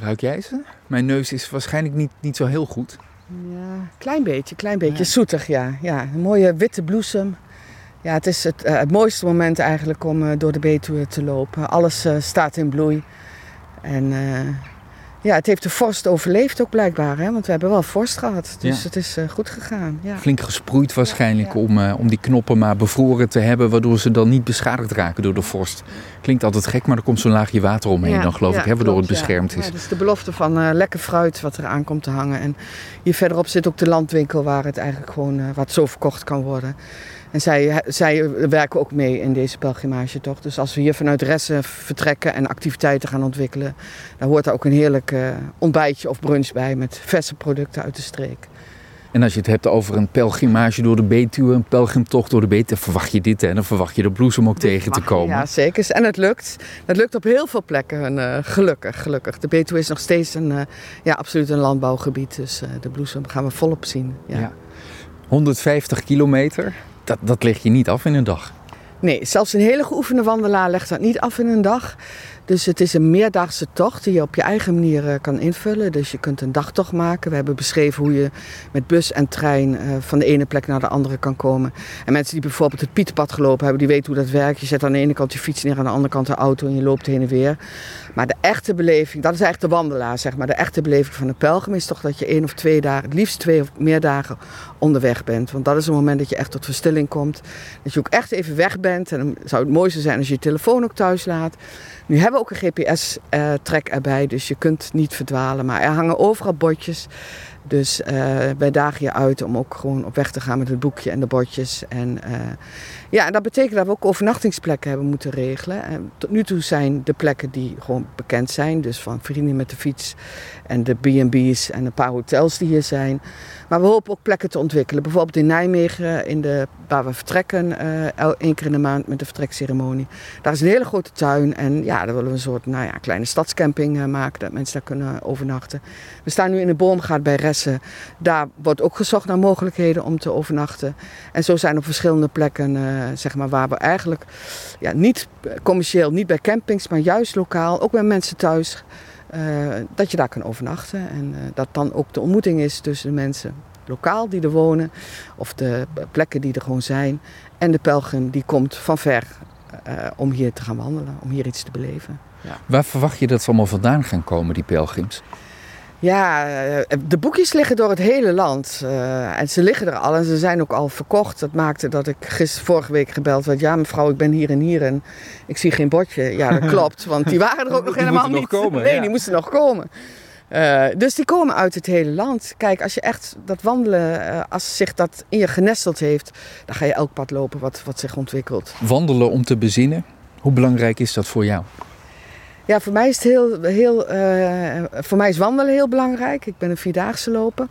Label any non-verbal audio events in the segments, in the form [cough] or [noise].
Ruik jij ze? Mijn neus is waarschijnlijk niet, niet zo heel goed. Ja, klein beetje, klein beetje. Zoetig, ja. ja. Een mooie witte bloesem. Ja, het is het, eh, het mooiste moment eigenlijk om eh, door de Betuwe te lopen. Alles eh, staat in bloei. En ja, het heeft de vorst overleefd ook blijkbaar, hè? want we hebben wel vorst gehad. Dus Ja. het is goed gegaan. Ja. Flink gesproeid waarschijnlijk. Om, om die knoppen maar bevroren te hebben, waardoor ze dan niet beschadigd raken door de vorst. Klinkt altijd gek, maar er komt zo'n laagje water omheen Ja, dan geloof ja, ik, hè, waardoor klopt, het ja. beschermd Ja, is. dat is de belofte van eh, lekker fruit wat er aan komt te hangen. En hier verderop zit ook de landwinkel waar het eigenlijk gewoon eh, wat zo verkocht kan worden. En zij, zij werken ook mee in deze pelgrimage toch. Dus als we hier vanuit Ressen vertrekken en activiteiten gaan ontwikkelen, dan hoort daar ook een heerlijk eh, ontbijtje of brunch bij met verse producten uit de streek. En als je het hebt over een pelgrimage door de Betuwe, een pelgrimtocht door de Betuwe, dan verwacht je dit hè, dan verwacht je de bloesem ook tegen te komen. Ja, zeker. En het lukt. Het lukt op heel veel plekken, eh, gelukkig, gelukkig. De Betuwe is nog steeds een, eh, ja, absoluut een landbouwgebied. Dus eh, de bloesem gaan we volop zien. Ja. Ja. 150 kilometer, dat, dat leg je niet af in een dag. Nee, zelfs een hele geoefende wandelaar legt dat niet af in een dag. Dus het is een meerdaagse tocht die je op je eigen manier eh, kan invullen. Dus je kunt een dagtocht maken. We hebben beschreven hoe je met bus en trein eh, van de ene plek naar de andere kan komen. En mensen die bijvoorbeeld het Pieterpad gelopen hebben, die weten hoe dat werkt. Je zet aan de ene kant je fiets neer, aan de andere kant de auto en je loopt heen en weer. Maar de echte beleving, dat is eigenlijk de wandelaar, zeg maar. De echte beleving van een pelgrim is toch dat je één of twee dagen, het liefst twee of meer dagen onderweg bent. Want dat is een moment dat je echt tot verstilling komt. Dat je ook echt even weg bent. En dan zou het mooiste zijn als je je telefoon ook thuis laat. Nu hebben we ook een GPS-track erbij, dus je kunt niet verdwalen. Maar er hangen overal bordjes. Dus eh, wij dagen je uit om ook gewoon op weg te gaan met het boekje en de bordjes. En eh, ja, dat betekent dat we ook overnachtingsplekken hebben moeten regelen. En tot nu toe zijn de plekken die gewoon bekend zijn, dus van vrienden met de fiets en de B&B's en een paar hotels die hier zijn. Maar we hopen ook plekken te ontwikkelen. Bijvoorbeeld in Nijmegen, in de, waar we vertrekken, el- één keer in de maand met de vertrekceremonie. Daar is een hele grote tuin en ja, daar willen we een soort nou ja, kleine stadscamping maken, dat mensen daar kunnen overnachten. We staan nu in de boomgaard bij Ressen. Daar wordt ook gezocht naar mogelijkheden om te overnachten. En zo zijn op verschillende plekken, eh, zeg maar, waar we eigenlijk ja, niet commercieel, niet bij campings, maar juist lokaal, ook bij mensen thuis, eh, dat je daar kan overnachten. En eh, dat dan ook de ontmoeting is tussen de mensen lokaal die er wonen, of de plekken die er gewoon zijn, en de pelgrim die komt van ver eh, om hier te gaan wandelen, om hier iets te beleven. Waar verwacht je dat ze allemaal vandaan gaan komen, die pelgrims? Ja, eh, de boekjes liggen door het hele land. eh, en ze liggen er al en ze zijn ook al verkocht. Dat maakte dat ik gisteren vorige week gebeld werd. Ja, mevrouw, ik ben hier en hier en ik zie geen bordje. Ja, dat [laughs] klopt, want die waren er ook nog Die helemaal niet. nog komen, nee, ja. die moesten nog komen. Eh, dus die komen uit het hele land. Kijk, als je echt dat wandelen, als zich dat in je genesteld heeft, dan ga je elk pad lopen wat, wat zich ontwikkelt. Wandelen om te bezinnen, hoe belangrijk is dat voor jou? Ja, voor mij is het heel, heel eh, voor mij is wandelen heel belangrijk. Ik ben een vierdaagse loper.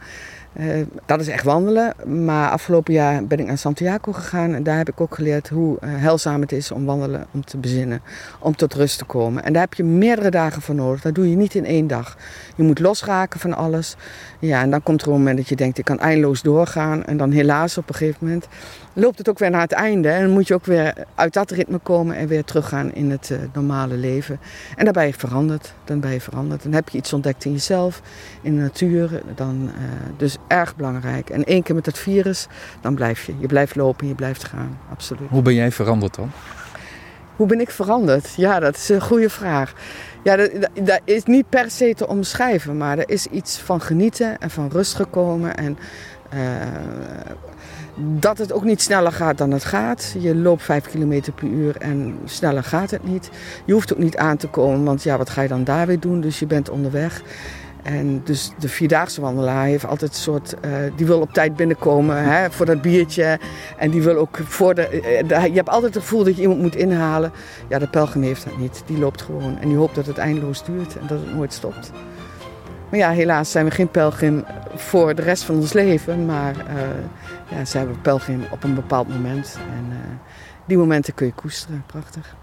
Eh, dat is echt wandelen. Maar afgelopen jaar ben ik naar Santiago gegaan en daar heb ik ook geleerd hoe eh, heilzaam het is om wandelen, om te bezinnen, om tot rust te komen. En daar heb je meerdere dagen voor nodig. Dat doe je niet in één dag. Je moet losraken van alles. Ja, en dan komt er een moment dat je denkt, ik kan eindeloos doorgaan. En dan helaas op een gegeven moment loopt het ook weer naar het einde. En dan moet je ook weer uit dat ritme komen en weer teruggaan in het eh, normale leven. En dan ben je veranderd. Dan ben je veranderd. Dan heb je iets ontdekt in jezelf, in de natuur. Dan, dus erg belangrijk. En één keer met het virus, dan blijf je. Je blijft lopen, je blijft gaan. Absoluut. Hoe ben jij veranderd dan? Hoe ben ik veranderd? Ja, dat is een goede vraag. Ja, dat, is niet per se te omschrijven, maar er is iets van genieten en van rust gekomen. En eh, dat het ook niet sneller gaat dan het gaat. Je loopt 5 km per uur en sneller gaat het niet. Je hoeft ook niet aan te komen, want ja, wat ga je dan daar weer doen? Dus je bent onderweg. En dus de vierdaagse wandelaar heeft altijd een soort, eh, die wil op tijd binnenkomen hè, voor dat biertje. En die wil ook voor de, eh, je hebt altijd het gevoel dat je iemand moet inhalen. Ja, de pelgrim heeft dat niet. Die loopt gewoon en die hoopt dat het eindeloos duurt en dat het nooit stopt. Maar ja, helaas zijn we geen pelgrim voor de rest van ons leven. Maar eh, ja, zijn we pelgrim op een bepaald moment. En die momenten kun je koesteren. Prachtig.